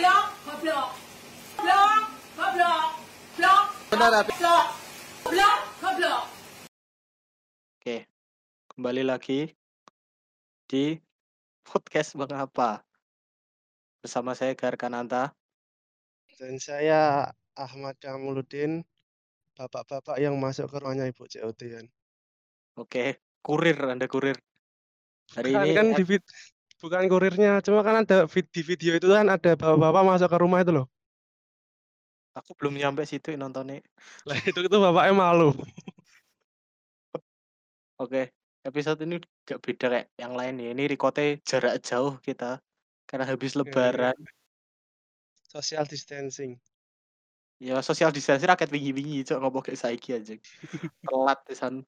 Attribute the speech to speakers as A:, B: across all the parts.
A: Blok. Blok. Blok,
B: Benar.
A: Blok.
B: Oke, kembali lagi di podcast Mengapa bersama saya Garkananta.
C: Dan saya Ahmad Kamuluddin, bapak-bapak yang masuk ke ruangnya Ibu COT kan.
B: Oke, kurir Anda kurir. Hari
C: Bukan
B: ini
C: kan di bukan kurirnya, cuma kan ada vid- di video itu kan ada bapak-bapak masuk ke rumah itu loh.
B: aku belum nyampe situ nontonnya.
C: Lah itu itu bapaknya malu.
B: Oke, episode ini gak beda kayak yang lain ya. Ini recordnya jarak jauh kita karena habis
C: Iya,
B: lebaran.
C: Social distancing.
B: Ya social distancing rakyat wingi-wingi cok ngobrol kayak saiki aja. Telat pisan.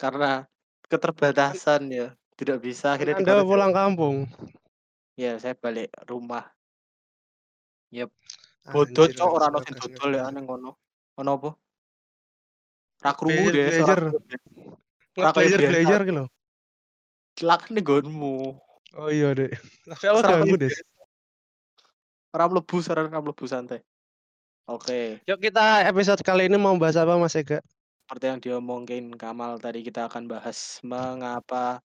B: Karena keterbatasan ya. Tidak bisa akhirnya
C: Anda pulang kampung.
B: Ya, saya balik rumah. Yep. Bodoh cok ora ono
C: ngegas,
B: sing
C: ngegas,
B: dodol ya neng kono. Ono apa? Ra krungu
C: Blazer,
B: deh,
C: Ngeblazer
B: biasa.
C: blazer gitu.
B: Celak nih gonmu.
C: Oh iya deh. Tapi ganggu
B: kayak
C: deh.
B: biasa. Ora mlebu saran ora mlebu santai. Oke,
C: Yuk kita episode kali ini mau bahas apa Mas Ega?
B: seperti yang diomongin Kamal tadi kita akan bahas mengapa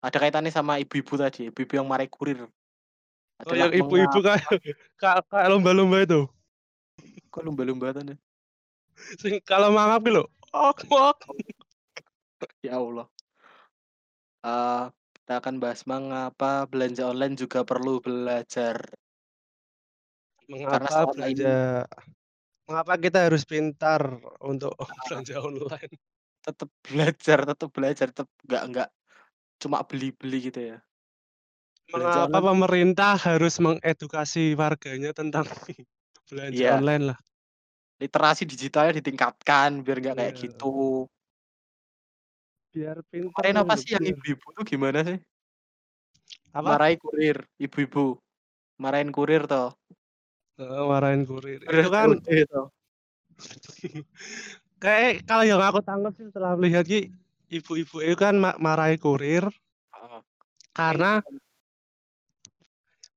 B: ada kaitannya sama ibu-ibu tadi, ibu-ibu yang marai kurir.
C: Oh
B: Adalah
C: yang ibu-ibu kayak kayak lomba-lomba itu.
B: kok lumba-lumba tadi?
C: Sing kalau mangap gitu. Ok, ok.
B: Ya Allah. Eh, kita akan bahas mengapa belanja online juga perlu belajar.
C: Mengapa
B: selama ini
C: belanja mengapa kita harus pintar untuk belanja online?
B: tetap belajar, tetap belajar, tetap nggak nggak cuma beli-beli gitu ya. Belanja
C: Mengapa
B: online tuh
C: pemerintah harus mengedukasi warganya tentang belanja
B: iya,
C: online lah?
B: literasi digitalnya ditingkatkan biar nggak kayak
C: Iya.
B: gitu.
C: Biar pintar
B: sih yang ibu-ibu tuh gimana sih?
C: apa?
B: Marahin kurir, ibu-ibu. Marahin kurir toh.
C: Marahin kurir.
B: Kurir
C: Itu kan kayak kalau yang aku tangkap sih setelah melihat ki ibu-ibu itu kan ma- marahi kurir
B: Ah,
C: karena
B: itu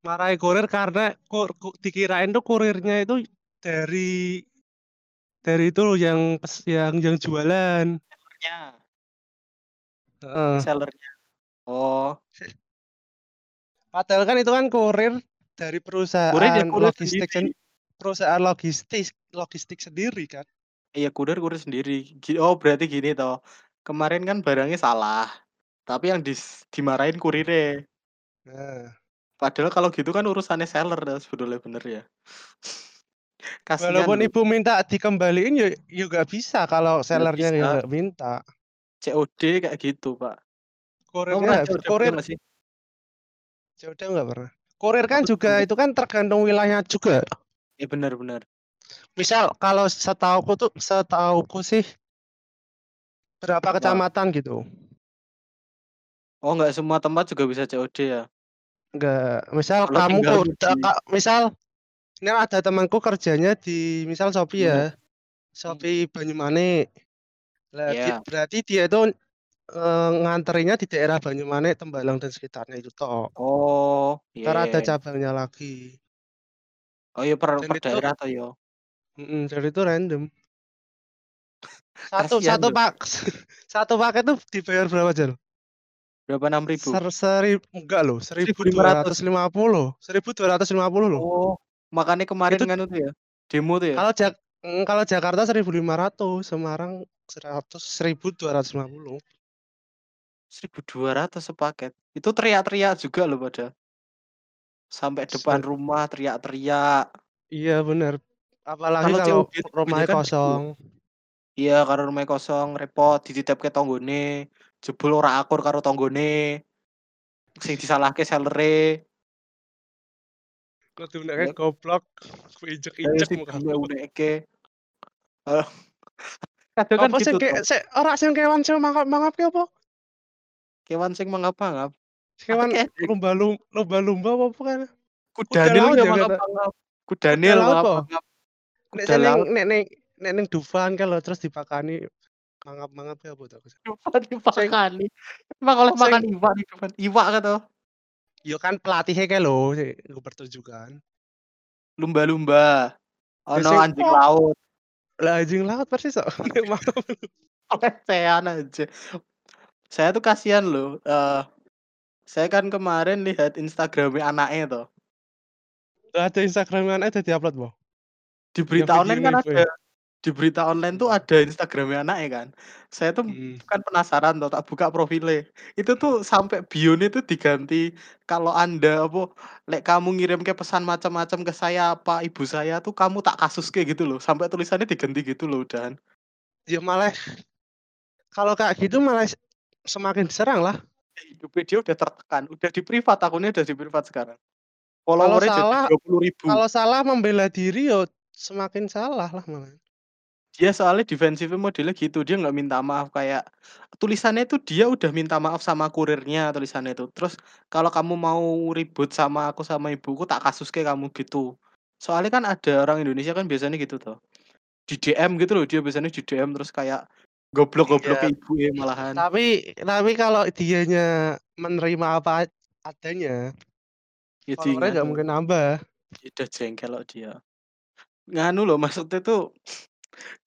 C: marahi kurir karena kur, ku- dikirain tuh kurirnya itu dari dari itu loh yang yang yang jualan.
B: sellernya,
C: Heeh.
B: sellernya. Oh,
C: Padahal kan itu kan kurir dari
B: ya
C: perusahaan
B: kurir
C: logistik
B: sendiri.
C: sen- perusahaan logistik logistik sendiri kan.
B: Iya kurir kurir sendiri. Oh berarti gini toh. Kemarin kan barangnya salah, tapi yang dis dimarahin kurirnya.
C: Nah,
B: Padahal kalau gitu kan urusannya seller sebetulnya bener ya. Kasihan
C: walaupun ibu minta dikembaliin ya ya nggak bisa kalau sellernya
B: bisa.
C: nggak minta.
B: COD kayak gitu pak. Pernah
C: nggak-
B: COD
C: kurir
B: nggak sih?
C: ya udah nggak pernah. Kurir kan
B: Aku
C: juga
B: juga.
C: itu kan tergantung wilayah juga.
B: Ya benar-benar.
C: Misal kalau setauku tuh setauku sih berapa
B: Apa?
C: kecamatan gitu.
B: Oh nggak semua tempat juga bisa COD ya?
C: Enggak, misal
B: Kalau
C: kamu kok misal ini ada temanku kerjanya di misal Shopee ya.
B: Hmm.
C: Shopee Banyumanek. Lah di-
B: Ya.
C: berarti dia itu eh, nganterinnya di daerah Banyumanek, Tembalang dan sekitarnya itu toh.
B: Oh,
C: Ntar ada
B: iya.
C: cabangnya lagi.
B: Oh iya per,
C: Dan
B: per
C: itu
B: daerah toh yo.
C: mm, dan itu random. Satu
B: Kasihan
C: satu
B: loh.
C: pak satu paket tuh dibayar berapa Jal?
B: Berapa enam ribu?
C: Ser seribu enggak loh, seribu
B: Seribu
C: dua
B: ratus.
C: ratus lima puluh, seribu dua ratus lima puluh loh.
B: Oh, makanya kemarin
C: Itu
B: kan itu ya demo tuh ya.
C: kalau Jak mm, kalau Jakarta seribu lima ratus, Semarang seratus seribu dua ratus lima puluh.
B: 1200 sepaket. Itu teriak-teriak juga loh pada. Sampai depan rumah teriak-teriak.
C: Iya bener. Apalagi
B: Kalau
C: kalau
B: COD itu
C: rumahnya
B: gitu.
C: kosong.
B: Iya, karo rumah kosong, repot dititipke tanggone, jebul ora akur karo tanggone, sing disalahke sellere.
C: Kok diundangnya
B: Ya,
C: goblok, ku
B: dari
C: injek-injek
B: si
C: muka.
B: Eh, kadang kan
C: Apa sih
B: gitu
C: kayak
B: toh.
C: sik ora sing kewan sing mangap mangap ki apa?
B: Kewan sing mangap-mangap. Apa
C: Kewan lumba-lumba lumba-lumba apa bukan? Kuda
B: kudanil
C: laut
B: ya
C: ya kata.
B: mangap-mangap.
C: Kuda
B: Kudanil
C: laut po.
B: mangap-mangap.
C: Nek nek ning nek ning Dufan kan lho terus dipakani mangap-mangap apa to?
B: Lupa
C: Sing
B: dipakani. Emang oleh makan iwak di depan. Iwak kan toh.
C: yo kan pelatihnya kayak lho sing iku pertunjukan.
B: lumba-lumba, ono
C: sing
B: anjing laut.
C: Lah anjing laut persis kok. Mau.
B: Pelecehan aja. Saya tuh kasihan loh, eee, saya kan kemarin lihat Instagram-nya anaknya toh.
C: Ada Instagram anaknya udah di-upload, Bo?
B: Di berita online kan ada.
C: Ya?
B: Di berita online tuh
C: Hmm.
B: ada Instagram-nya anaknya kan. Saya tuh
C: Mhm.
B: kan penasaran toh, tak buka profilnya. Itu tuh sampai bio-nya tuh diganti, "Kalau Anda apa, lek kamu ngirim ke pesan macam-macam ke saya apa ibu saya tuh kamu tak kasuske," gitu loh. Sampai tulisannya diganti gitu loh udahan.
C: Ya malah kalau kayak gitu malah semakin diserang lah.
B: Hidupnya dia udah tertekan, udah di-privat, akunnya udah di-privat sekarang.
C: Kalau
B: jadi
C: salah
B: 20.000.
C: kalau salah membela diri yo semakin salah lah malah.
B: Dia soalnya defensifnya modelnya gitu, dia nggak minta maaf kayak tulisannya itu dia udah minta maaf sama kurirnya tulisannya itu. Terus, "Kalau kamu mau ribut sama aku sama ibuku tak kasuske kamu," gitu. Soalnya kan ada orang Indonesia kan biasanya gitu toh. Di DM gitu loh, dia biasanya di DM terus kayak goblok-goblok ke
C: Iya.
B: ibunya malahan.
C: Tapi tapi kalau dianya menerima apa adanya,
B: Ya
C: follower-nya nggak mungkin nambah.
B: Ya udah jengkel kok dia. Nganu loh maksudnya tuh,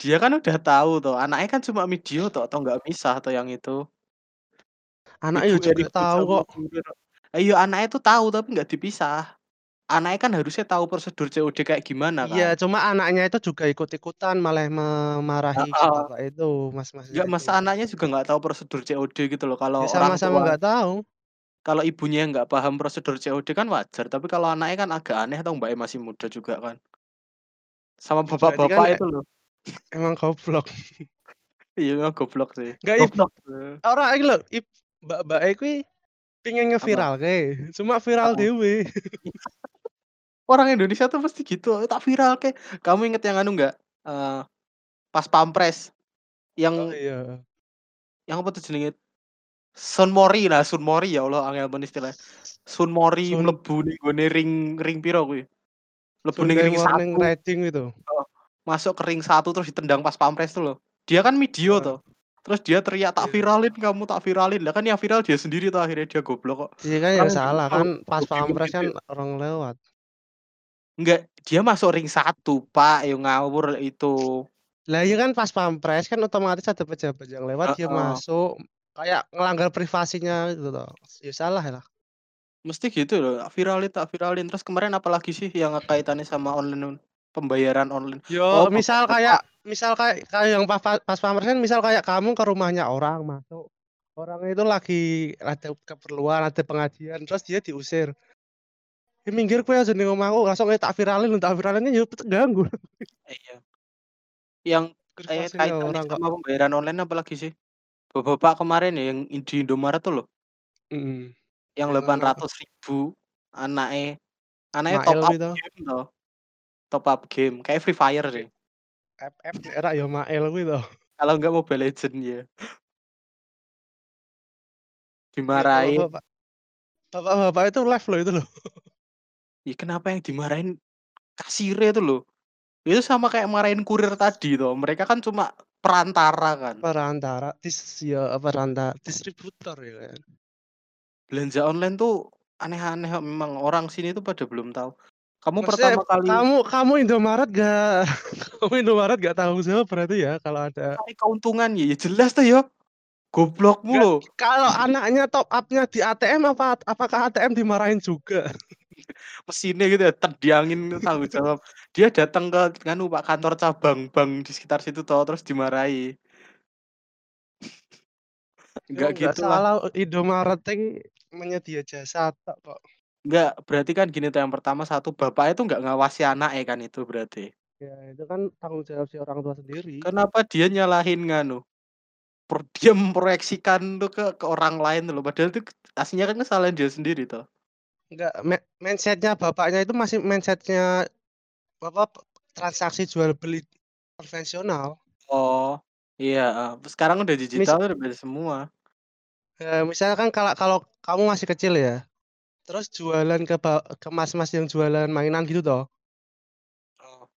B: dia kan udah tahu toh, anaknya kan cuma video toh, atau nggak misah toh yang itu.
C: Anaknya
B: Ibunya
C: juga
B: ribut
C: tahu kok.
B: kurir. Lah iya anaknya tuh tahu tapi nggak dipisah. Anaknya kan harusnya tahu prosedur COD kayak gimana
C: Iya,
B: kan.
C: cuma anaknya itu juga ikut-ikutan malah memarahi si
B: Heeh.
C: bapak itu, mas-masnya
B: Enggak,
C: itu.
B: masa anaknya juga nggak tahu prosedur COD gitu loh. Kalau
C: Ya
B: orang
C: sama-sama
B: tua
C: nggak tahu.
B: kalau ibunya nggak paham prosedur COD kan wajar, tapi kalau anaknya kan agak aneh atau mbaknya masih muda juga kan. Sama
C: Berarti kan
B: bapak-bapak itu loh.
C: Emang goblok.
B: Iya memang goblok sih.
C: Ibu
B: Goblok. Eee.
C: ora iki lho, ib mbak-mbake kuwi pengen
B: Apa?
C: ngeviralke, cuma viral
B: Heeh.
C: dhewe.
B: Orang Indonesia tuh pasti gitu, tak viralke. Kamu inget yang anu nggak, eee, pas pampres
C: Oh
B: yang
C: iya.
B: yang apa tuh jenenge? Sunmori, nah Sunmori ya Allah angel men istilahnya. Sunmori
C: Sun
B: mlebu ning ring ring piro kuwi? Mlebu ning ring 1.
C: Reading itu.
B: Masuk ke ring 1 terus ditendang pas pampres tuh loh. Dia kan video
C: Heeh.
B: toh. Terus dia teriak, "Tak
C: Iya.
B: viralin kamu, tak viralin." Lah kan yang viral dia sendiri tuh akhirnya dia goblok kok.
C: Iya kan ya
B: Orang
C: salah
B: kalau
C: kan pas pampres kan orang lewat.
B: Enggak, dia masuk ring 1 Pak, yo ngawur itu.
C: Lah iya kan pas pampres kan otomatis ada pejabat yang lewat dia
B: Heeh.
C: masuk, kayak ngelanggar privasinya gitu toh. Ya salah lah.
B: Mesti gitu loh, viralin tak viralin. Terus kemarin apalagi sih yang kaitannya sama online pembayaran online?
C: Yo
B: Oh
C: misal kayak misal kayak kayak yang pas pa pas pampres kan misal kayak kamu ke rumahnya orang masuk, orang itu lagi ada keperluan, ada pengajian, terus dia diusir. "Eh minggir kowe aja ning omahku," langsung ae tak viralin, tak viralinnya yo ganggu.
B: Iya. Yang
C: Privasinya
B: kaitannya
C: orang
B: sama pembayaran online apalagi sih? Bapak-bapak kemarin ya yang di Indomaret tuh loh.
C: Mhm.
B: Yang
C: Yang
B: 800.000 anake anake top
C: Mael
B: up
C: itu.
B: game toh. Top up game, kayak Free Fire sih.
C: FF era ya Mael kuwi toh.
B: Kalau enggak Mobile Legends ya.
C: Iya
B: Dimarahin.
C: bapak-bapak bapak-bapak itu live loh itu loh.
B: Ya kenapa yang dimarahin kasirnya itu loh. Itu sama kayak marahin kurir tadi toh. Mereka kan cuma perantara kan.
C: Perantara dis ya peranta distributor ya kan.
B: Belanja online tuh aneh-aneh memang orang sini tuh pada belum tahu. Kamu
C: Maksudnya
B: pertama kali
C: kamu kamu Indomaret gak kamu Indomaret gak tanggung jawab berarti ya kalau ada
B: cari keuntungan ya, ya jelas tuh ya. Goblokmu loh.
C: kalau anaknya top up-nya di ATM apa apakah ATM dimarahin juga?
B: Mesinnya gitu ya, terdiangin tanggung jawab. Dia datang ke nganu Pak kantor cabang bank di sekitar situ toh terus dimarahi. Enggak gitu lah.
C: salah Indomaret ini menyedia jasa tok kok.
B: Enggak, berarti kan gini tuh yang pertama satu bapaknya tuh nggak ngawasi anaknya kan itu berarti.
C: Ya itu kan tanggung jawab si orang tua sendiri.
B: Kenapa dia nyalahin nganu? Pro dia memproyeksikan tuh ke ke orang lain tuh loh, padahal itu aslinya kan kesalahan dia sendiri toh.
C: Enggak, mindset-nya bapaknya itu masih mindset-nya apa transaksi jual beli konvensional.
B: Oh, iya, heeh. Sekarang udah
C: Mis
B: digital udah beda semua.
C: ya misalkan kalau kalau kamu masih kecil ya, terus jualan ke ke mas-mas yang jualan mainan gitu toh.
B: Oh.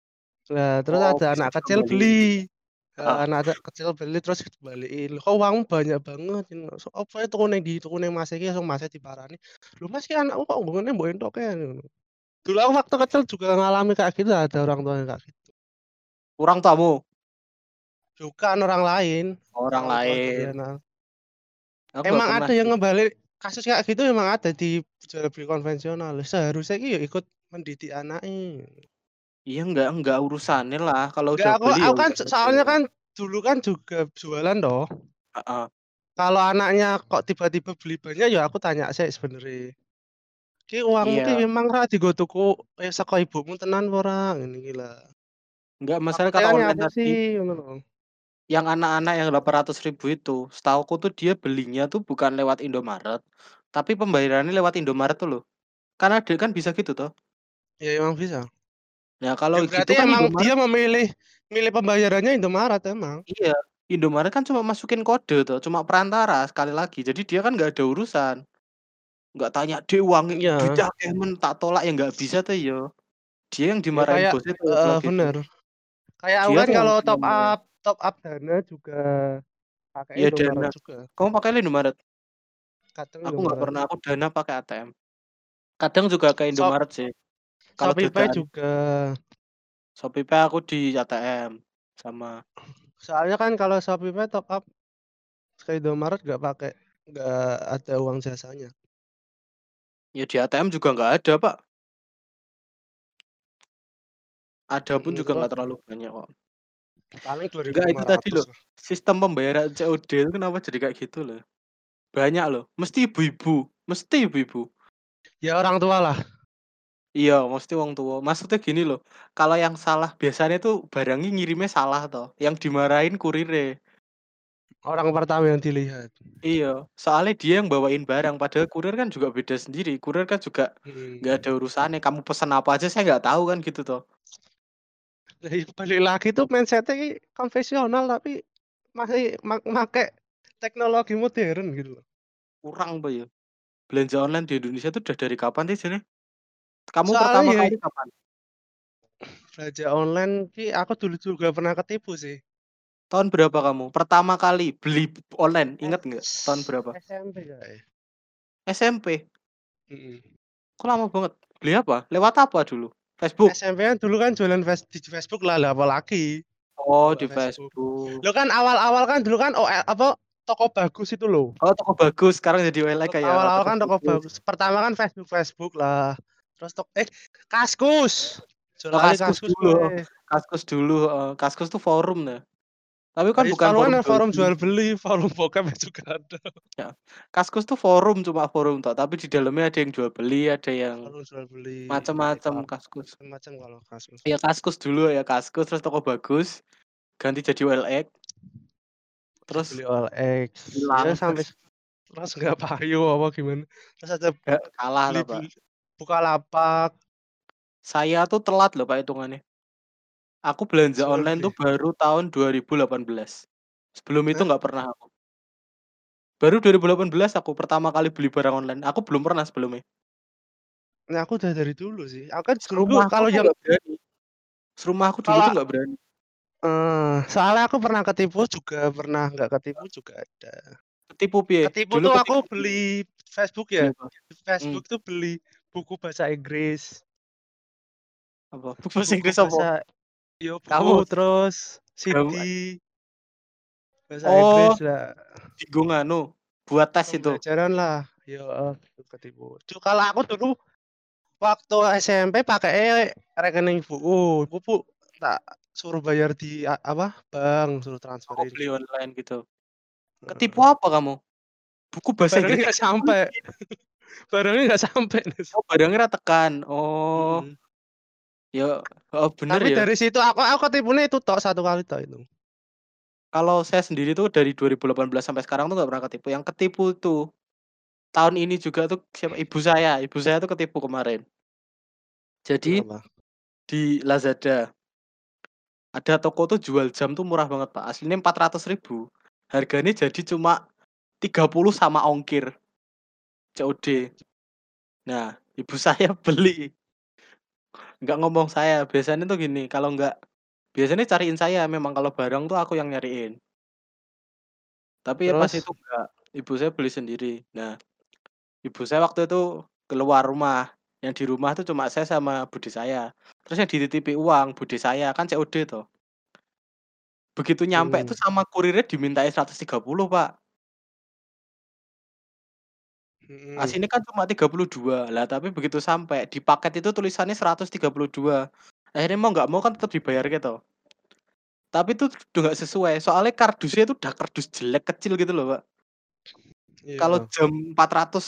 C: Nah, terus
B: Oh,
C: ada anak kecil beli.
B: Heeh.
C: anak ada kecil beli terus dibalikin, "Kok uangmu banyak banget?" "So apa tuku ning ndi? Tuku ning Mas iki," langsung Masnya diparani, "Lho Mas ki anakku kok nggone mbok entuke," ngono. Dulu aku waktu kecil juga ngalami kayak gitu ada orang tua yang kayak gitu.
B: Orang tuamu?
C: Bukan orang lain.
B: Orang
C: tua
B: lain.
C: Emang ada yang ngebalik kasus kayak gitu emang ada di jual beli konvensional. Seharusnya ya ikut mendidik anaknya.
B: Iya enggak enggak urusannya lah kalau
C: Enggak
B: udah
C: aku
B: beli ya
C: aku kan soalnya
B: gitu.
C: kan dulu kan juga jualan toh.
B: Heeh.
C: Kalau anaknya kok tiba-tiba beli banyak ya aku tanya sih sebenarnya. Ki uangmu ki
B: Iya.
C: memang ra digo tuku eh saka ibumu tenan apa ora ngene iki lah.
B: Enggak masalah kalau online tadi
C: sih.
B: Yang anak-anak yang 800.000 itu, setahuku tuh dia belinya tuh bukan lewat Indomaret, tapi pembayarannya lewat Indomaret tuh loh. Kan ada kan bisa gitu toh.
C: Ya emang bisa.
B: Nah,
C: Ya
B: kalau gitu
C: berarti
B: kan
C: emang
B: Indomaret
C: dia memilih milih pembayarannya Indomaret emang.
B: Iya, Indomaret kan cuma masukin kode tuh, cuma perantara sekali lagi. Jadi dia kan nggak ada urusan. Nggak tanya, "Dek uang
C: Iya.
B: duitnya akeh men tak tolak," ya nggak bisa tuh ya. Dia yang
C: Ya
B: dimarahin
C: kayak
B: bosnya tuh
C: heeh
B: kalau gitu.
C: bener. Kayak aku
B: Dia
C: kan
B: tuh yang
C: kalau top
B: dimarahin.
C: Top up Dana juga pakai
B: Iya
C: Indomaret
B: Dana.
C: juga.
B: Kamu pakai Indomaret?
C: Kadang
B: Aku nggak pernah, aku Dana pakai ATM. Kadang juga ke
C: Shop
B: Indomaret sih. Kalau
C: Shopee juga.
B: Shopee Pay aku di ATM sama
C: Soalnya kan kalau Shopee Pay top up ke Indomaret nggak pakai nggak ada uang jasanya.
B: Ya di ATM juga nggak ada, Pak. Ada pun
C: Mhm,
B: juga nggak terlalu banyak kok.
C: Paling
B: Enggak itu tadi
C: 2.500
B: loh, sistem pembayaran COD itu kenapa jadi kayak gitu loh. Banyak loh, mesti ibu-ibu, mesti ibu-ibu.
C: Ya orang tua lah.
B: Iya, mesti wong tua. Maksudnya gini loh, kalau yang salah biasanya tuh barangnya ngirimnya salah toh, yang dimarahin kurirnya.
C: Orang pertama yang dilihat.
B: Iya, soalnya dia yang bawain barang, padahal kurir kan juga beda sendiri. Kurir kan juga nggak
C: Hmm.
B: ada urusannya. Kamu pesan apa aja saya nggak tahu kan gitu toh.
C: Iya balik lagi tuh mindset-nya konvensional tapi masih mak make teknologi modern gitu loh.
B: Kurang apa ya? Belanja online di Indonesia tuh udah dari kapan sih sebenarnya? Kamu pertama
C: Soalnya ya
B: kali kapan?
C: belanja online ki aku dulu juga pernah ketipu sih.
B: Tahun berapa kamu? Pertama kali beli online, inget nggak? Tahun berapa?
C: SMP kayaknya.
B: SMP.
C: Mhm.
B: Kok lama banget? Beli apa? Lewat apa dulu? Facebook?
C: SMP kan dulu kan jualan di Facebook lah, lah apalagi
B: Oh, di
C: Facebook.
B: Facebook.
C: Loh kan awal-awal kan dulu kan OL apa toko bagus itu loh.
B: Oh, toko bagus. Sekarang jadi OLX kayak
C: Awal-awal
B: toko
C: kan toko
B: bagus.
C: bagus. Pertama kan Facebook Facebook lah. Terus tok eh Kaskus.
B: Oh,
C: Jualan
B: Kaskus
C: Kaskus
B: dulu. Kaskus dulu, heeh. Kaskus tuh forum nah. Tapi kan
C: Tapi
B: bukan forum
C: kan
B: jual
C: forum
B: beli.
C: jual beli, forum bokep juga ada.
B: Ya. Kaskus tuh forum, cuma forum toh, tapi di dalamnya ada yang jual beli, ada yang
C: Forum jual beli,
B: macam-macam
C: itu
B: Kaskus.
C: macam kalau Kaskus.
B: Ya Kaskus dulu ya Kaskus, terus toko bagus, ganti jadi OLX. Terus
C: Beli OLX.
B: hilang
C: Ya sampai
B: terus
C: nggak payu apa gimana. Terus ada
B: kalah lah, Pak.
C: beli Bukalapak.
B: Saya tuh telat loh Pak hitungannya. Aku belanja online tuh baru tahun 2018. Sebelum itu nggak pernah aku. Baru 2018 aku pertama kali beli barang online. Aku belum pernah sebelumnya.
C: Nah, aku udah dari dulu sih. Aku kan dulu
B: Serumahku
C: kalau
B: tuh
C: yang
B: nggak berani. Serumahku dulu
C: kalau
B: tuh nggak berani.
C: eh soalnya aku pernah ketipu juga pernah nggak ketipu juga ada.
B: Ketipu piye?
C: Ketipu
B: Dulu
C: tuh aku
B: ketipu piye?
C: beli Facebook
B: Beli
C: ya.
B: apa?
C: Di
B: Hmm.
C: Facebook tuh beli buku bahasa Inggris.
B: Apa? Buku bahasa
C: Buku
B: Inggris apa?
C: bahasa yo
B: Kamus?
C: terus CD bahasa
B: Oh,
C: Inggris lah.
B: Digo nganu, buat tes itu?
C: Pembelajaran lah. Yo eh, ketipu. Cu kalau aku dulu waktu SMP pakai rekening ibuku. Ibu bu tak suruh bayar di apa, bank, suruh
B: Oh,
C: transferin
B: beli
C: gitu.
B: online gitu. Ketipu apa kamu? Buku bahasa Inggris
C: nggak sampai. Barangnya nggak sampai.
B: Oh, barangnya ra tekan. Oh,
C: Mhm.
B: Ya oh bener
C: Tapi
B: ya.
C: dari situ aku aku ketipune itu tok, satu kali tok itu.
B: Kalau saya sendiri tuh dari 2018 sampai sekarang tuh nggak pernah ketipu. Yang ketipu tuh tahun ini juga tuh siapa? Ibu saya. Ibu saya tuh ketipu kemarin. Jadi
C: Kenapa?
B: di Lazada. Ada toko tuh jual jam tuh murah banget, Pak. Aslinya 400.000. Harganya jadi cuma 30 sama ongkir. COD. Nah, ibu saya beli. Nggak ngomong saya. Biasanya tuh gini, kalau nggak biasanya cariin saya memang kalau barang tuh aku yang nyariin. Tapi ya pas
C: Terus?
B: itu enggak, ibu saya beli sendiri. Nah, ibu saya waktu itu keluar rumah, Yang di rumah tuh cuma saya sama bude saya. Terus yang dititipi uang bude saya, kan COD toh. Begitu nyampe tuh
C: Hmm.
B: sama kurirnya dimintai 130, Pak.
C: Mhm.
B: Aslinya kan cuma 32, lah tapi begitu sampai di paket itu tulisannya 132. Akhirnya mau nggak mau kan tetap dibayar gitu. Tapi itu udah nggak sesuai, soalnya kardusnya itu udah kardus jelek kecil gitu loh, Pak. Kalau
C: Iya.
B: jam 400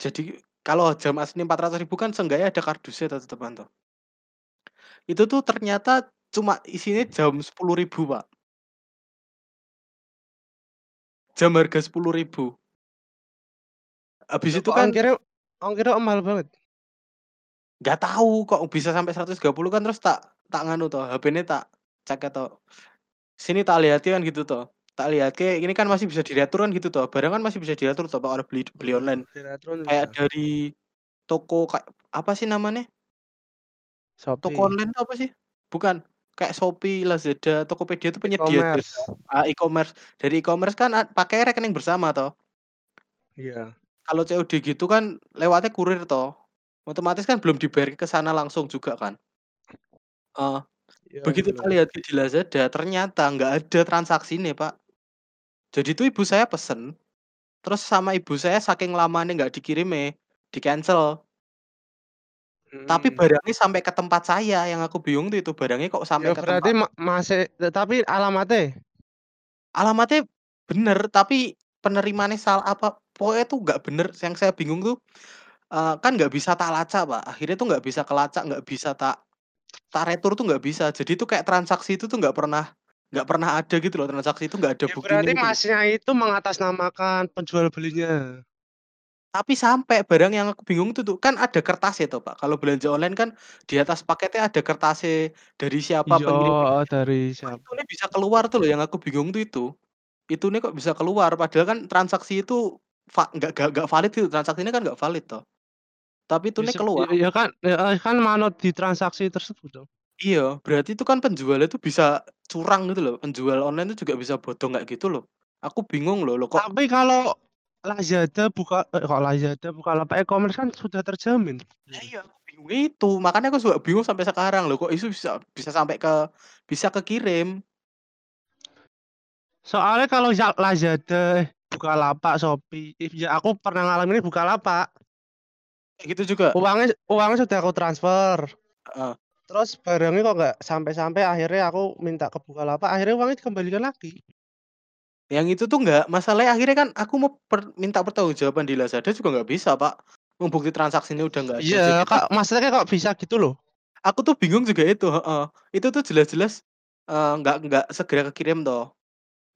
B: jadi kalau jam asli 400.000 kan seenggaknya ada kardusnya toh tetepan toh. Itu tuh ternyata cuma isinya jam 10.000, Pak. Jam harga 10.000. Habis itu kan
C: ongkirnya ongkirnya mahal banget?
B: Nggak tahu kok bisa sampai 130 kan terus tak tak nganu toh, HP-ne tak cek toh. Sini tak lihatke kan gitu toh. Tak lihatke ini kan masih bisa diatur kan gitu toh, barang kan masih bisa diatur toh kalau beli beli
C: Mhm,
B: online.
C: sinetron
B: Kayak
C: bisa.
B: dari toko kayak apa sih namanya? Toko
C: Shopee.
B: online itu apa sih? Bukan, kayak Shopee, Lazada, Tokopedia itu penyedia
C: E-commerce.
B: ah, e-commerce. Dari e-commerce kan pakai rekening bersama toh.
C: Iya.
B: Kalau COD gitu kan lewatnya kurir toh. Otomatis kan belum dibayar ke sana langsung juga kan. Eee,
C: Iya,
B: begitu
C: belum.
B: lihat di Lazada ternyata nggak ada transaksi nih, Pak. Jadi itu ibu saya pesen, terus sama ibu saya saking lamanya nggak dikirimnya, di-cancel. Tapi
C: Mhm.
B: barangnya sampai ke tempat saya, yang aku bingung tuh itu barangnya kok sampai
C: Ya
B: ke
C: berarti
B: tempat
C: ma masih tapi alamatnya?
B: Alamatnya bener, tapi penerimaannya salah apa, pokoknya tuh nggak bener, yang saya bingung tuh, eee, kan nggak bisa tak lacak, Pak. Akhirnya tuh nggak bisa kelacak, nggak bisa tak tak retur tuh nggak bisa. Jadi tuh kayak transaksi itu tuh nggak pernah nggak pernah ada gitu loh, transaksi itu nggak ada
C: Ya
B: buktinya
C: berarti
B: gitu.
C: Masnya itu mengatasnamakan penjual belinya.
B: Tapi sampai barang yang aku bingung itu tuh, kan ada kertasnya toh, Pak. Kalau belanja online kan di atas paketnya ada kertasnya dari siapa
C: Iya,
B: pengirimnya.
C: heeh, dari
B: Kok
C: siapa.
B: itunya bisa keluar tuh loh yang aku bingung tuh itu. Itunya kok bisa keluar, padahal kan transaksi itu nggak nggak valid gitu, transaksinya kan nggak valid toh. Tapi
C: Ya
B: itunya
C: sep
B: keluar.
C: ya kan heeh, kan manut di transaksi tersebut dong.
B: Iya, berarti itu kan penjualnya itu bisa curang gitu loh, penjual online itu juga bisa bodong kayak gitu loh. Aku bingung loh, loh kok
C: Tapi kalau Lazada buka eh, kok Lazada, Bukalapak e-commerce kan sudah terjamin.
B: Lah iya, aku bingung itu, makanya aku juga bingung sampai sekarang loh, kok itu bisa bisa sampai ke bisa kekirim.
C: Soalnya kalau za Lazada, eh, Bukalapak, Shopee, ya aku pernah ngalamin Bukalapak.
B: Kayak gitu juga?
C: Uangnya uangnya sudah aku transfer.
B: Heeh.
C: Terus barangnya kok nggak sampai-sampai, akhirnya aku minta ke Bukalapak, akhirnya uangnya dikembalikan lagi.
B: Yang itu tuh nggak masalahnya akhirnya kan aku mau per minta pertanggungjawaban di Lazada juga nggak bisa, Pak. Wong bukti transaksinya udah nggak ada.
C: Iya,
B: tuh
C: Kak, maksudnya kok bisa gitu loh.
B: Aku tuh bingung juga itu, heeh. Itu tuh jelas-jelas, eee, nggak nggak segera kekirim toh.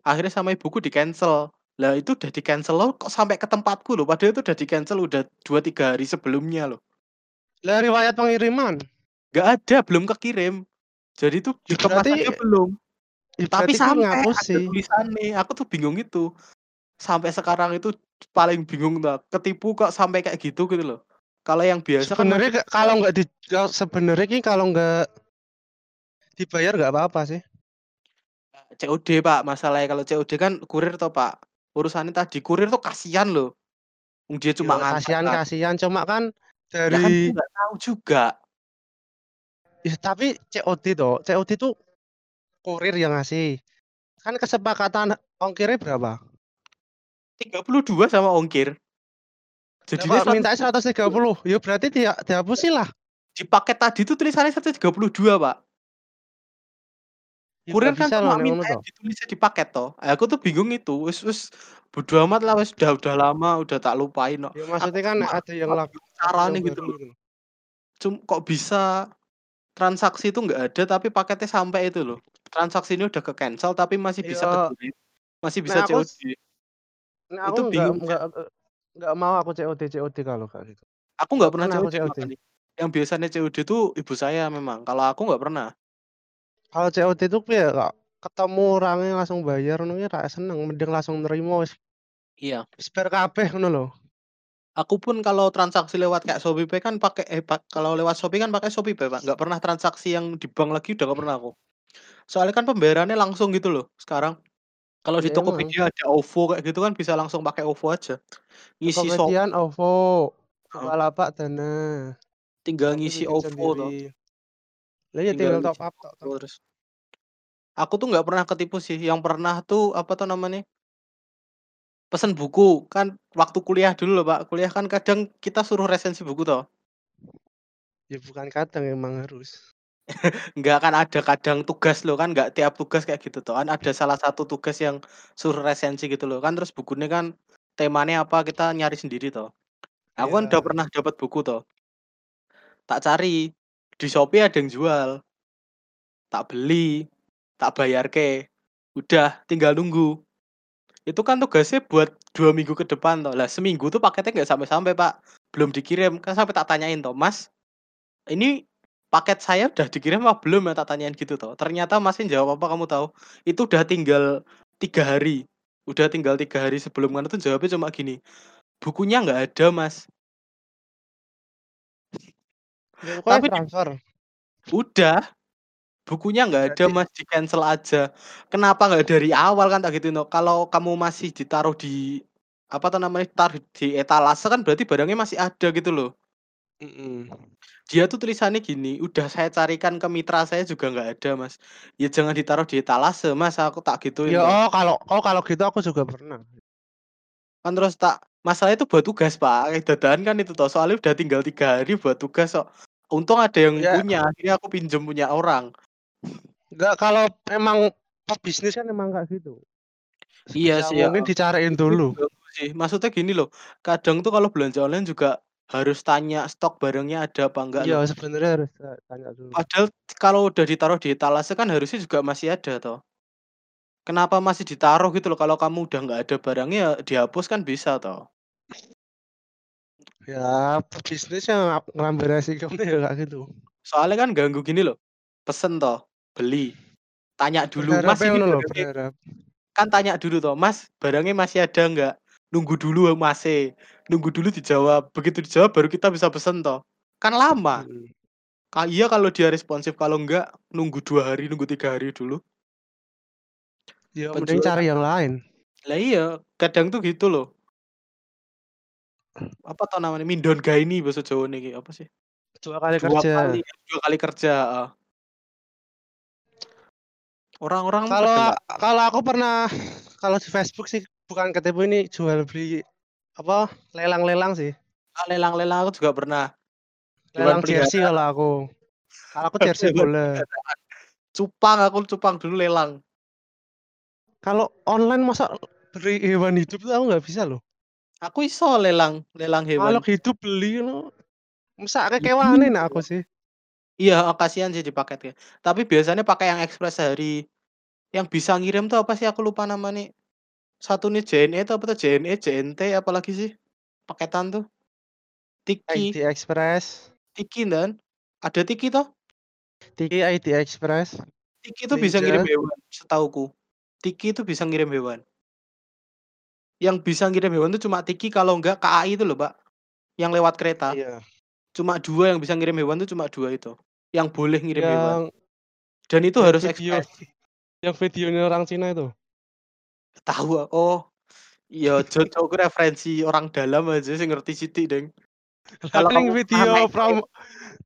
B: Akhirnya sama ibuku di-cancel. Lah itu udah di-cancel loh, kok sampai ke tempatku loh, padahal itu udah di-cancel udah 2, 3 hari sebelumnya loh.
C: Lah riwayat pengiriman?
B: Nggak ada, belum kekirim. Jadi tuh
C: Ya
B: dikemas aja belum.
C: ya
B: Tapi sampai, ada
C: ngapusi.
B: tulisannya, aku tuh bingung itu. Sampai sekarang itu paling bingung tuh, ketipu kok sampai kayak gitu, gitu loh. Kalau yang biasa kan
C: Sebenarnya
B: bisa
C: kalau nggak di sebenarnya ki kalau nggak dibayar nggak apa-apa sih.
B: COD, Pak, masalahnya kalau COD kan kurir toh, Pak. Urusannya tadi, kurir tuh kasihan loh. Dia cuma
C: Ya
B: ngantar kan.
C: kasihan-kasihan, cuma kan
B: Ya kan
C: dari
B: nggak tahu juga.
C: Ya tapi COD toh, COD tuh kurir yang ngasih. Kan kesepakatan ongkirnya berapa?
B: 32 sama ongkir. Jadinya
C: kok mintanya
B: 130.
C: 130? Ya berarti dia dihapusin lah.
B: Di paket tadi tuh tulisannya 132, Pak.
C: Ya
B: Kurir kan cuma
C: toh.
B: ditulisnya di paket toh. Eh, aku tuh bingung itu, wis wis bodo amat lah wis udah udah lama, udah tak lupain kok.
C: Ya maksudnya kan
B: cuma
C: ada yang
B: cuma
C: lag
B: bingung
C: ada yang
B: caranya gitu
C: baru
B: loh.
C: gitu loh.
B: Cum kok bisa transaksi itu nggak ada tapi paketnya sampai itu loh. Transaksi ini udah ke-cancel tapi masih bisa
C: Ya
B: masih bisa
C: aku
B: COD. Itu
C: aku nggak
B: bingung
C: nggak
B: saya.
C: eee, nggak mau aku COD COD kalau kayak gitu.
B: Aku
C: Nggak
B: pernah
C: pernah
B: COD
C: COD.
B: Yang biasanya COD tuh ibu saya memang, kalau aku nggak pernah.
C: Kalau COD itu piye kok ketemu orangnya langsung bayar ngono ki ra seneng, mending langsung nerimo wis
B: Iya.
C: bar kabeh ngono lho.
B: Aku pun kalau transaksi lewat kayak ShopeePay kan pakai eh, pak kalau lewat Shopee kan pakai ShopeePay, Pak. Nggak pernah transaksi yang di bank lagi udah nggak pernah aku. Soalnya kan pembayarannya langsung gitu loh sekarang. Kalau di
C: Ya emang.
B: Tokopedia ada OVO kayak gitu kan bisa langsung pakai OVO aja. Ngisi Shopee
C: OVO. Bukalapak, Dana.
B: Tinggal ngisi OVO toh.
C: Lah ya
B: Tinggal
C: tinggal top up.
B: OVO terus. Aku tuh nggak pernah ketipu sih. Yang pernah tuh apa tuh namanya? Pesen buku kan waktu kuliah dulu loh Pak. Kuliah kan kadang kita suruh resensi buku toh.
C: Ya bukan kadang emang harus.
B: Enggak kan ada kadang tugas loh kan nggak tiap tugas kayak gitu toh. Kan ada salah satu tugas yang suruh resensi gitu loh. Kan terus bukunya kan temanya apa kita nyari sendiri toh. Aku kan udah
C: Iya.
B: pernah dapat buku toh. Tak cari di Shopee ada yang jual. Tak beli, tak bayar ke. Udah tinggal nunggu. Itu kan tugasnya buat dua minggu ke depan toh. Lah seminggu tuh paketnya nggak sampai-sampai Pak. Belum dikirim. Kan sampai tak tanyain toh, Mas, ini paket saya udah dikirim apa belum ya tak tanyain gitu toh. Ternyata Masnya jawab apa kamu tahu? Itu udah tinggal tiga hari. Udah tinggal tiga hari sebelum kan itu jawabnya cuma gini. Bukunya nggak ada Mas.
C: Ya
B: Tapi di
C: transfer.
B: Udah. Bukunya nggak ada Mas, di-cancel aja. Kenapa nggak dari awal kan tak gituin toh. Kalau kamu masih ditaruh di apa tuh namanya, taruh di etalase kan berarti barangnya masih ada gitu loh.
C: Mhm.
B: Dia tuh tulisannya gini, udah saya carikan ke mitra saya juga nggak ada Mas. Ya jangan ditaruh di etalase Mas, aku tak gituin
C: Ya oh kalau oh kalau gitu aku juga pernah.
B: Kan terus tak masalahnya itu buat tugas Pak, kayak dadakan kan itu toh. Soalnya udah tinggal tiga hari buat tugas kok. Untung ada yang
C: Ya.
B: punya, akhirnya aku pinjem punya orang.
C: Enggak kalau emang pebisnis kan emang kayak gitu.
B: Iya
C: Sebisa
B: sih,
C: mungkin
B: heeh.
C: dicariin dulu.
B: sih. Maksudnya gini loh, kadang tuh kalau belanja online juga harus tanya stok barangnya ada apa enggak.
C: Iya sebenarnya harus ta tanya dulu.
B: Padahal kalau udah ditaruh di etalase kan harusnya juga masih ada toh. Kenapa masih ditaruh gitu loh, kalau kamu udah nggak ada barangnya ya dihapus kan bisa toh.
C: Ya pebisnis yang ngambil resikonya ya kayak gitu.
B: Soalnya kan ganggu gini loh, pesen toh, beli, tanya dulu, "Mas
C: Berharapnya
B: ini
C: ngono lho,
B: barangnya"
C: berharap.
B: kan tanya dulu toh, "Mas barangnya masih ada nggak?" Nunggu dulu Masnya, nunggu dulu dijawab, begitu dijawab baru kita bisa pesen toh. Kan lama. Ka iya kalau dia responsif, kalau enggak nunggu 2 hari, nunggu 3 hari dulu.
C: Ya mending cari yang lain.
B: Lah iya, kadang tuh gitu loh. Apa toh namanya, mindon gaeni bahasa Jawane iki, apa sih?
C: 2 kali
B: 2
C: kerja.
B: kali 2 kali kerja. Orang-orang
C: Kalau kalau aku pernah kalau di Facebook sih bukan ketipu ini jual beli apa, lelang-lelang sih.
B: Ah, lelang-lelang aku juga pernah.
C: Lelang jersey kalau aku. Kalau aku jersey
B: peliharaan. Cupang, aku cupang dulu lelang.
C: Kalau online masa beli hewan hidup tuh aku nggak bisa loh.
B: Aku iso lelang, lelang hewan.
C: Makhluk hidup beli loh. Masa kekewanin aku sih.
B: Iya, kasihan sih dipaketnya. Tapi biasanya pakai yang ekspres sehari. Yang bisa ngirim tuh apa sih aku lupa namanya. Satu nih JNE itu apa tuh JNE, JNT apalagi sih? Paketan tuh. Tiki.
C: ID Express.
B: Tiki dan ada Tiki toh?
C: Tiki ID Express.
B: Tiki itu bisa ngirim
C: Ninja.
B: hewan, setauku. Tiki itu bisa ngirim hewan. Yang bisa ngirim hewan tuh cuma Tiki kalau enggak KAI itu loh, Pak. Yang lewat kereta.
C: Iya.
B: Cuma 2 yang bisa ngirim hewan tuh cuma 2 itu. Yang boleh ngirim hewan.
C: Yang
B: Dan itu
C: yang
B: harus
C: video
B: ekspres.
C: yang videonya orang Cina itu.
B: Tahu, oh. Jojo ku referensi orang dalam aja sih ngerti sithik, Deng. Kalau kamu pernah
C: video promo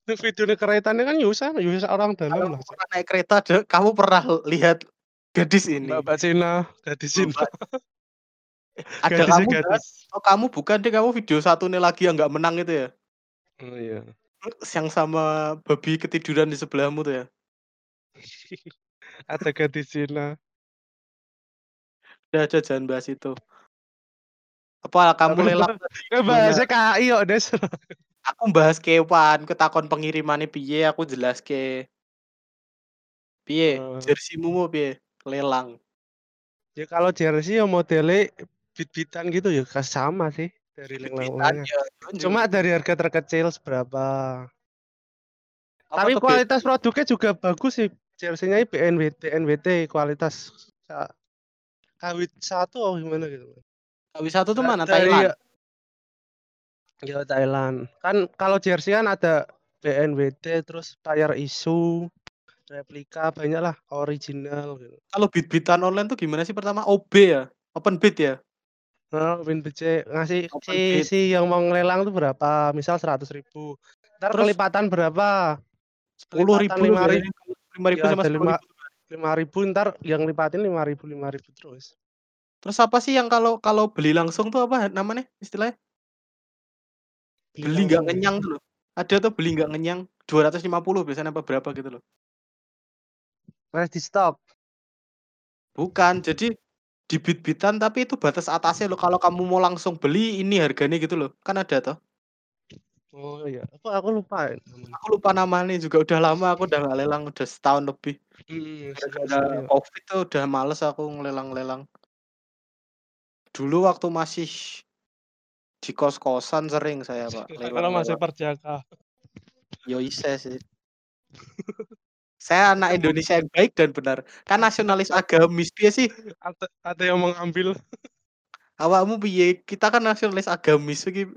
B: kereta
C: keretanya kan Yusa, Yusa orang
B: kalau
C: dalam lah.
B: Pernah naik kereta, kamu pernah lihat gadis ini?
C: Mbak-mbak Cina, gadis Cina.
B: Mbak ada kamu kan? Oh, kamu bukan deh, kamu video satu nih lagi yang nggak menang itu ya?
C: Oh iya.
B: Yang sama babi ketiduran di sebelahmu tuh ya?
C: Ada gadis Cina.
B: Udah, udah jangan bahas itu. Apa kamu gimana?
C: bahasnya KAI kok, Des.
B: Aku bahas kewan, ketakon pengirimannya piye, aku jelaske. Piye?
C: Oh.
B: Jerseymu mau piye? Lelang.
C: Ya kalau jersey ya modelnya bit-bitan gitu ya kas sama sih dari
B: Bit-bitan
C: lelang-lelangan.
B: ya,
C: Cuma dari harga terkecil seberapa.
B: Apa
C: Tapi
B: tuh
C: kualitas produknya juga bagus sih. Jersey-nya BNWT, NWT kualitas KW satu atau gimana gitu.
B: KW1 tuh
C: Da-
B: mana?
C: dari
B: Thailand?
C: ya Thailand. Kan kalau jersey kan ada BNWT terus tayar isu, replika banyak lah original gitu.
B: Kalau bit-bitan online tuh gimana sih pertama? OB ya? Open bid ya?
C: Nah, Win BC ngasih
B: Open
C: si
B: bid.
C: si yang mau ngelelang tuh berapa? Misal 100.000. Ntar
B: Terus
C: kelipatan berapa?
B: sepuluh ribu
C: lima ribu.
B: lima ribu
C: Ya
B: sama
C: lima
B: ribu.
C: lima ribu ntar yang lipatin lima ribu lima ribu terus.
B: Terus apa sih yang kalau kalau beli langsung tuh apa namanya istilahnya?
C: Beli
B: Beli nggak
C: ya.
B: ngenyang tuh loh. Ada tuh beli nggak ngenyang 250 biasanya apa berapa gitu loh.
C: Ready stock.
B: Bukan, jadi dibit-bitan tapi itu batas atasnya loh. Kalau kamu mau langsung beli ini harganya gitu loh. Kan ada toh.
C: Oh iya, apa aku lupa ya.
B: Aku lupa namanya juga udah lama aku udah nggak lelang udah setahun lebih.
C: Hmm,
B: Gara-gara
C: serius.
B: Covid tuh udah males aku ngelelang-lelang. Dulu waktu masih di kos-kosan sering saya, Pak,
C: Kalau masih perjaka.
B: Yo sih. Saya anak Indonesia yang baik dan benar. Kan nasionalis agamis piye sih?
C: Ada, ada yang mengambil.
B: Awakmu piye? Kita kan nasionalis agamis iki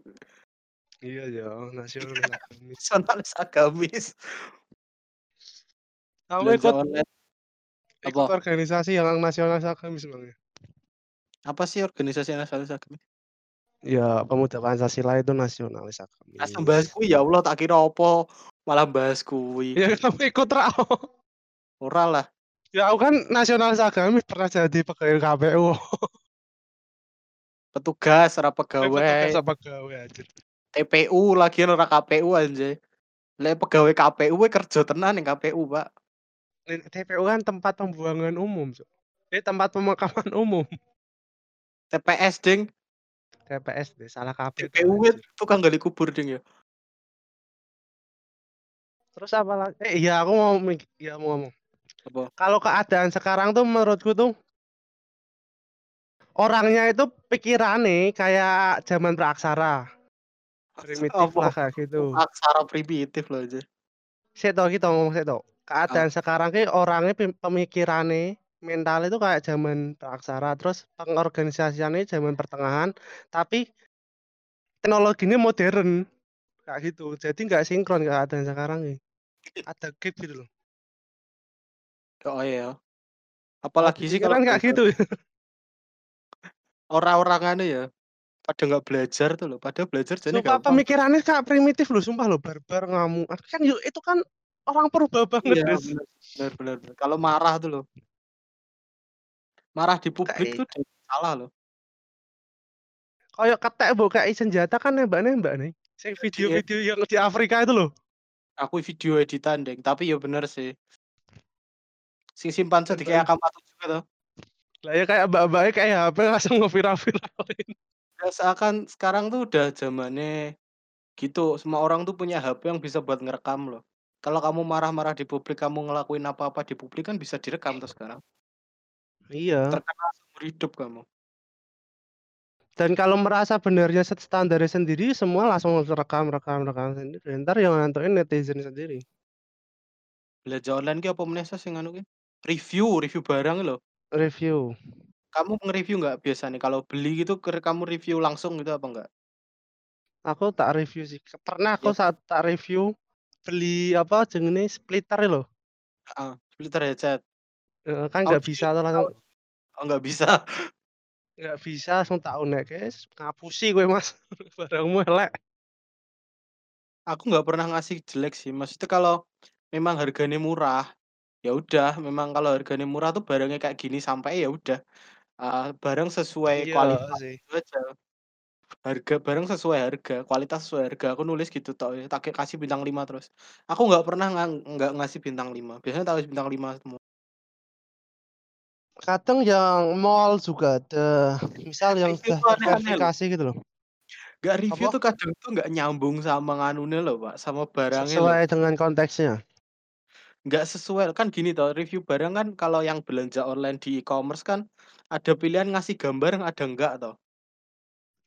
C: Iya ya, nasional agamis.
B: nasionalis agamis.
C: Kamu ikut ikut
B: Apa?
C: organisasi yang nasional agamis bang ya?
B: Apa sih organisasi nasionalis agamis?
C: Ya, pemuda Pancasila itu nasionalis
B: Asal
C: agamis.
B: bahas kuwi ya Allah tak kira apa malah bahas kuwi.
C: Ya kamu ikut rao.
B: Ora lah.
C: Ya aku kan nasionalis agamis pernah jadi pegawai KPU.
B: Petugas ora
C: Eh, petugas
B: pegawai.
C: pegawai aja.
B: TPU lagian ora KPU anjay. Lek pegawai KPU we kerja tenan ning KPU, Pak.
C: TPU kan tempat pembuangan umum, Cuk. Ini tempat pemakaman umum.
B: TPS ding,
C: TPS deh, salah KP.
B: TPU tukang gali kubur ding ya.
C: Terus apa lagi? Eh iya aku mau ya mau ngomong.
B: Apa?
C: Kalau keadaan sekarang tuh menurutku tuh orangnya itu pikirannya kayak zaman praksara. Primitif
B: Apa?
C: lah kayak gitu.
B: Aksara primitif loh aja.
C: Saya tau kita ngomong saya tau. Keadaan sekarang ki orangnya pem- pemikirannya mental itu kayak zaman praksara terus pengorganisasiannya zaman pertengahan tapi teknologinya modern kayak gitu jadi nggak sinkron keadaan sekarang nih ada gap gitu loh
B: Oh iya. Apalagi sih
C: kan kayak gitu
B: orang-orangannya ya pada nggak belajar tuh loh. Pada belajar jadi
C: sumpah
B: gampang.
C: pemikirannya kayak primitif loh sumpah loh barbar ngamuk kan yuk itu kan orang purba banget
B: Iya, benar, benar. Kalau marah tuh loh. Marah di publik
C: Kayak-
B: tuh udah salah loh.
C: kayak ketek buka senjata kan nembak nembak nih Sing video-video yang di Afrika itu loh
B: Aku video editan deng, tapi ya bener sih. Sing simpan sedikit kayak akam juga tuh.
C: lah ya kayak mbak-mbaknya kayak HP langsung ngeviral-viralin
B: Seakan sekarang tuh udah zamannya gitu. Semua orang tuh punya HP yang bisa buat ngerekam loh. Kalau kamu marah-marah di publik, kamu ngelakuin apa-apa di publik kan bisa direkam tuh sekarang.
C: iya
B: Terkenal seumur hidup kamu.
C: Dan kalau merasa benarnya set standarnya sendiri semua langsung rekam rekam rekam sendiri ntar yang nentuin netizen sendiri
B: Belanja online ki apa meneh sih sing anu ki? Review, review barang loh.
C: review
B: Kamu nge-review nggak biasa nih kalau beli gitu kamu review langsung gitu apa enggak?
C: aku tak review sih pernah aku
B: Ya.
C: saat tak review beli apa jenis splitter loh
B: Heeh, splitter headset.
C: Eh, kan nggak bisa tuh langsung
B: Oh nggak bisa.
C: Nggak bisa langsung tak unek guys ngapusi gue mas barangmu elek
B: Aku nggak pernah ngasih jelek sih. Maksudnya kalau memang harganya murah, ya udah. Memang kalau harganya murah tuh barangnya kayak gini sampai ya udah. Ah, barang sesuai
C: iya
B: kualitas
C: sih
B: itu aja. Harga barang sesuai harga, kualitas sesuai harga. Aku nulis gitu tok, ya, tak kasih bintang 5 terus. Aku nggak pernah nggak ngasih bintang 5. Biasanya tak kasih bintang 5 semua.
C: Kadang yang mall juga ada misal yang sudah
B: loh.
C: terverifikasi gitu loh
B: Nggak review
C: Apa?
B: tuh kadang tuh nggak nyambung sama nganunya loh, Pak, sama barangnya loh.
C: sesuai dengan konteksnya
B: Nggak sesuai kan gini toh, review barang kan kalau yang belanja online di e-commerce kan ada pilihan ngasih gambar ada enggak toh.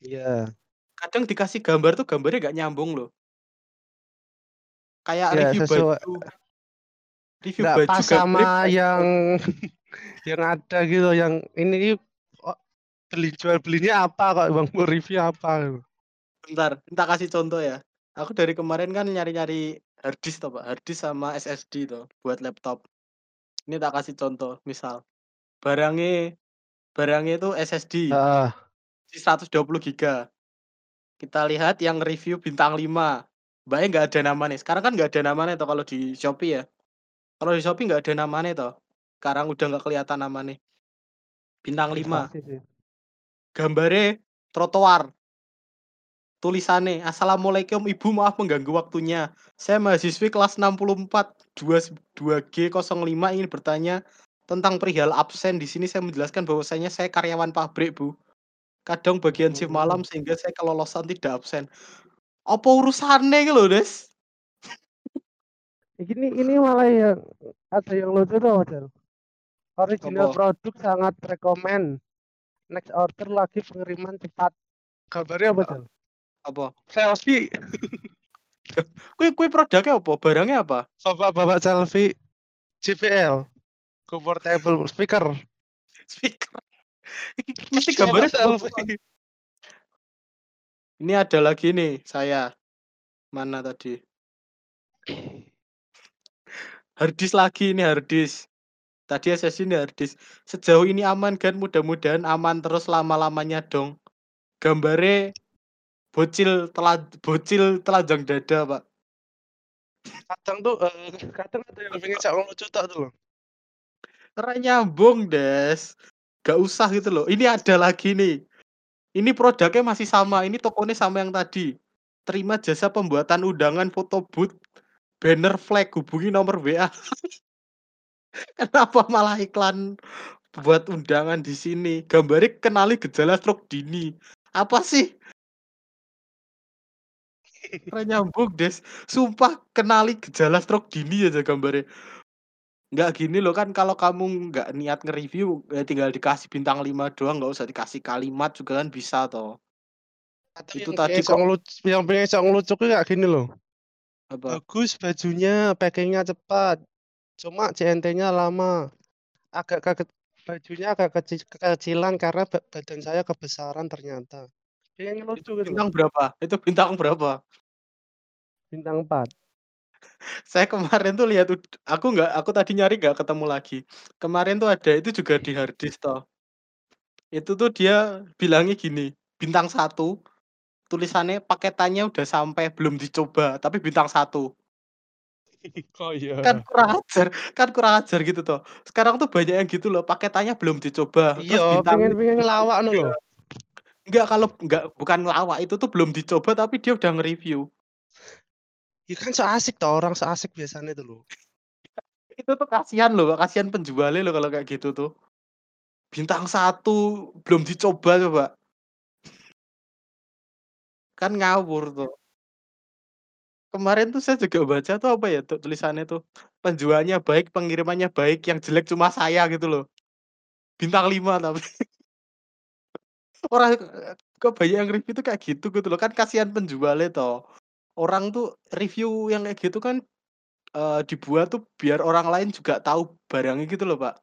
C: iya
B: Kadang dikasih gambar tuh gambarnya nggak nyambung loh. Kayak
C: Ya,
B: review
C: sesuai-
B: baju. Review
C: nggak
B: baju
C: pas sama yang. yang ada gitu yang ini oh, beli jual belinya apa kok bang mau review apa.
B: Bentar, tak kasih contoh ya. Aku dari kemarin kan nyari-nyari hard disk toh, Pak. Hard disk sama SSD toh buat laptop. Ini tak kasih contoh, misal barangnya barangnya itu SSD. Di 120 giga. Kita lihat yang review bintang 5. Mbaknya nggak ada namanya. Sekarang kan nggak ada namanya toh kalau di Shopee ya. Kalau di Shopee nggak ada namanya toh. Sekarang udah nggak kelihatan namanya. Bintang 5.
C: Pasti sih.
B: Gambare trotoar. Tulisannya, Assalamualaikum Ibu maaf mengganggu waktunya. Saya mahasiswi kelas 64 2 2G05 ingin bertanya tentang perihal absen. Di sini saya menjelaskan bahwasanya saya karyawan pabrik, Bu. Kadang bagian shift malam
C: Hmm.
B: sehingga saya kelolosan tidak absen. Apa urusannya gitu Des?
C: Ini ini malah yang ada yang lucu tuh. Original
B: Apa?
C: produk sangat rekomen. Next order lagi pengiriman cepat. Kabarnya apa, Del?
B: Apa?
C: Selfie.
B: Kui kui produknya apa? Barangnya apa?
C: Bapak-bapak selfie JBL. Go portable speaker.
B: Speaker. Mesti gambarnya
C: Bapak selfie.
B: Ini ada lagi nih saya. Mana tadi? Harddisk lagi ini harddisk. Tadi SSD ini harddisk. Sejauh ini aman kan? Mudah-mudahan aman terus lama-lamanya dong. Gambare bocil telan bocil telanjang dada, Pak.
C: Kadang tuh eh, kadang ada yang pengen cak lucu tak tuh loh.
B: Karena nyambung, Des. Gak usah gitu loh. Ini ada lagi nih. Ini produknya masih sama. Ini tokonya sama yang tadi. Terima jasa pembuatan undangan foto booth, banner flag, hubungi nomor WA. Kenapa malah iklan buat undangan di sini? Gambarnya kenali gejala stroke dini. Apa sih? Karena nyambung, Des. Sumpah kenali gejala stroke dini aja gambarnya. Nggak gini loh kan kalau kamu nggak niat nge-review ya tinggal dikasih bintang 5 doang nggak usah dikasih kalimat juga kan bisa toh.
C: Atau
B: Itu
C: yang
B: tadi kok
C: yang pengen ngelucu tuh kayak gini loh.
B: apa?
C: Bagus bajunya, packingnya cepat. Cuma CNT-nya lama. Agak kaget bajunya agak kecil, kekecilan karena ba- badan saya kebesaran ternyata. Pengen lucu
B: Itu
C: gitu
B: bintang berapa? Itu bintang berapa?
C: Bintang 4.
B: Saya kemarin tuh lihat aku nggak aku tadi nyari nggak ketemu lagi. Kemarin tuh ada itu juga di harddisk toh. Itu tuh dia bilangnya gini, bintang satu tulisannya paketannya udah sampai belum dicoba tapi bintang satu
C: Oh iya.
B: kan kurang ajar kan kurang ajar gitu toh. Sekarang tuh banyak yang gitu loh paketannya belum dicoba
C: Iya,
B: bintangnya
C: pengen pengen ngelawak
B: tiga
C: loh.
B: enggak kalau enggak bukan ngelawak itu tuh belum dicoba tapi dia udah nge-review.
C: Ya kan so asik toh orang so asik biasanya tuh loh.
B: itu tuh kasihan loh kasihan penjualnya loh kalau kayak gitu tuh. Bintang satu belum dicoba coba. Kan ngawur tuh kemarin tuh saya juga baca tuh apa ya tuh tulisannya tuh penjualnya baik pengirimannya baik yang jelek cuma saya gitu loh. Bintang 5 tapi. Orang kok banyak yang review tuh kayak gitu gitu loh. Kan kasihan penjualnya toh. Orang tuh review yang kayak gitu kan eh, dibuat tuh biar orang lain juga tahu barangnya gitu loh pak.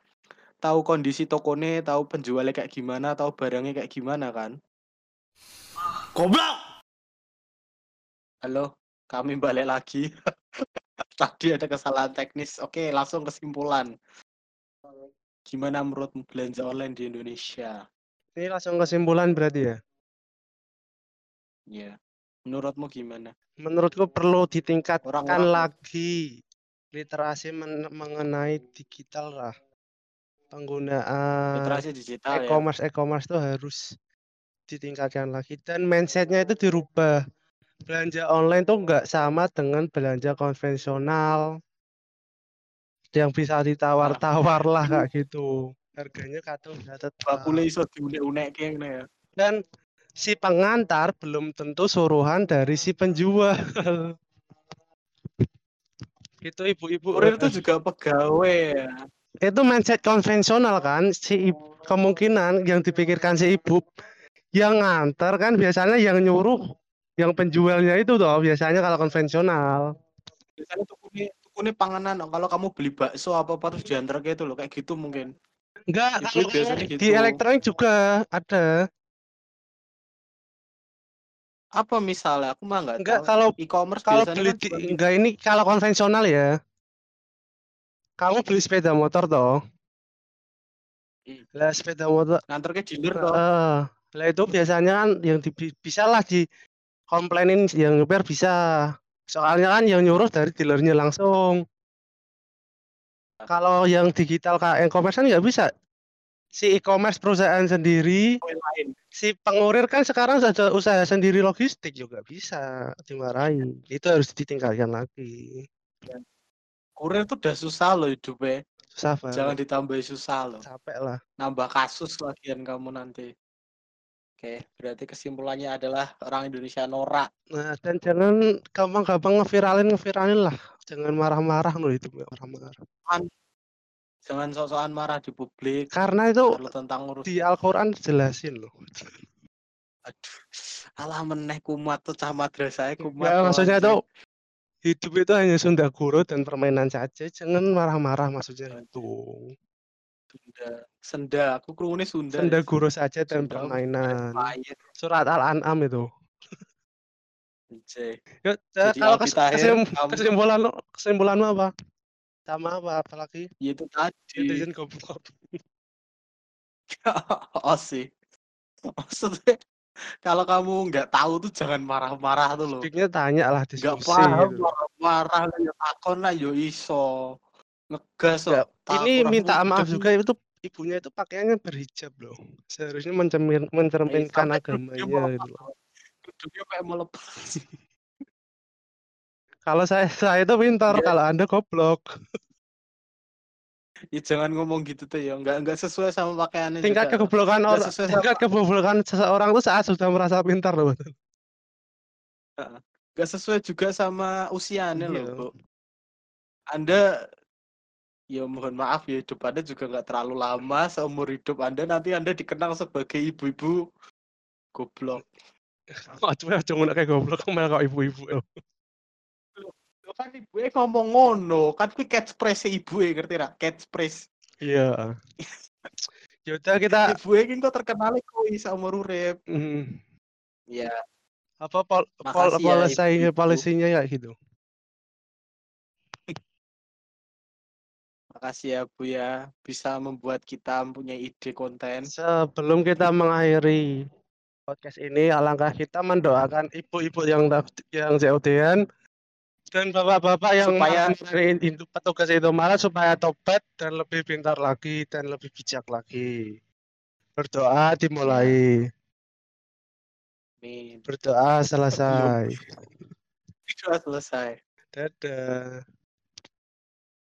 B: Tahu kondisi tokonya tahu penjualnya kayak gimana tahu barangnya kayak gimana kan.
D: Goblok!
B: halo kami balik lagi. Tadi ada kesalahan teknis. Oke langsung kesimpulan. Gimana menurutmu belanja online di Indonesia?
C: Ini langsung kesimpulan berarti ya.
B: ya menurutmu gimana?
C: Menurutku perlu ditingkatkan
B: Orang-orang-
C: lagi literasi men- mengenai digital lah. Penggunaan
B: literasi digital ya.
C: e-commerce e-commerce tuh harus ditingkatkan lagi. Dan mindsetnya itu dirubah. Belanja online tuh nggak sama dengan belanja konvensional yang bisa ditawar-tawar lah kayak gitu. Harganya kadang udah tetap.
B: iso diunek-unek ya
C: Dan si pengantar belum tentu suruhan dari si penjual. Itu ibu-ibu.
B: kurir itu juga pegawai ya
C: Itu mindset konvensional kan. Si ibu, kemungkinan yang dipikirkan si ibu yang ngantar kan biasanya yang nyuruh yang penjualnya itu toh biasanya kalau konvensional.
B: biasanya tukune tukune panganan kalau kamu beli bakso apa apa terus diantar kayak itu loh kayak gitu mungkin
C: Enggak,
B: Ibu
C: kalau
B: biasanya
C: di
B: gitu.
C: elektronik juga ada.
B: apa misalnya aku mah nggak
C: Enggak,
B: tahu
C: kalau
B: e-commerce
C: kalau beli
B: kan
C: di,
B: gitu.
C: enggak ini kalau konvensional ya. Kamu beli sepeda motor toh.
B: Hmm.
C: Lah sepeda motor
B: ngantar ke dealer toh
C: lah itu biasanya kan yang di, bisa lah di komplainin yang nyebar bisa Soalnya kan yang nyuruh dari dealernya langsung. Kalau yang digital kayak e-commerce kan nggak bisa. Si e-commerce perusahaan sendiri,
B: lain.
C: si pengurir kan sekarang sudah usaha sendiri logistik juga bisa dimarahin. Itu harus ditinggalkan lagi.
B: Kurir tuh udah susah loh hidupnya.
C: Susah
B: Jangan
C: banget.
B: ditambah susah loh.
C: Capek lah.
B: Nambah kasus lagian kamu nanti. Oke, berarti kesimpulannya adalah orang Indonesia norak.
C: Nah, dan jangan gampang-gampang ngeviralin ngeviralin lah. Jangan marah-marah loh itu marah-marah.
B: Jangan sok-sokan marah di publik.
C: Karena itu
B: Kalau tentang urus
C: di Al-Quran jelasin loh.
B: aduh. Alah meneh kumat tuh cah madrasah kumat.
C: Ya, maksudnya tuh hidup itu hanya sunda guru dan permainan saja. Jangan marah-marah maksudnya itu.
B: Sunda. Senda, aku kerungunya Sunda.
C: Sunda guru saja dan
B: Sunda,
C: permainan. Surat Al-An'am itu.
B: anjay.
C: Ya,
B: Jadi
C: kalau kes-
B: kamu-
C: kesimpulan lo kesimpulanmu apa? Sama apa apalagi?
B: Ya itu tadi.
C: Netizen goblok.
B: oh sih. Maksudnya kalau kamu nggak tahu tuh jangan marah-marah tuh loh.
C: Speaknya tanya lah
B: Nggak
C: diskusi
B: paham
C: gitu.
B: marah-marah lah ya takon lah yo iso. Ngegas
C: Ya,
B: kok. tak
C: ini minta maaf juga itu ibunya itu pakaiannya berhijab loh. Seharusnya mencermin, mencerminkan
B: sampai
C: agamanya gitu loh.
B: Kayak mau lepas.
C: Kalau saya saya itu pintar,
B: Ya.
C: kalau Anda goblok.
B: ya jangan ngomong gitu tuh ya. Nggak nggak sesuai sama pakaiannya
C: Tingkat
B: juga.
C: kegoblokan orang, tingkat kegoblokan seseorang itu saat sudah merasa pintar loh.
B: Nggak sesuai juga sama usianya loh,
C: Iya.
B: Bu. Anda ya mohon maaf ya hidup Anda juga nggak terlalu lama seumur hidup Anda nanti Anda dikenal sebagai ibu-ibu goblok.
C: Aduh, aja ngono kayak goblok malah kok ibu-ibu.
B: Loh, kan ibu ngomong ngono, kan kuwi catchphrase ibu ngerti ra? Catchphrase.
C: Iya. Yaudah kita
B: Ibu iki kok terkenal kuwi seumur urip.
C: mm,
B: Ya,
C: apa pol, pol,
B: ya,
C: polisinya ya gitu.
B: Makasih ya Bu ya bisa membuat kita mempunyai ide konten.
C: Sebelum kita mengakhiri podcast ini, alangkah kita mendoakan ibu-ibu yang yang COD-an dan bapak-bapak yang
B: Supaya-
C: itu petugas itu marah supaya tobat dan lebih pintar lagi dan lebih bijak lagi. Berdoa dimulai,
B: Amin.
C: berdoa selesai.
B: Sudah selesai.
C: Dadah.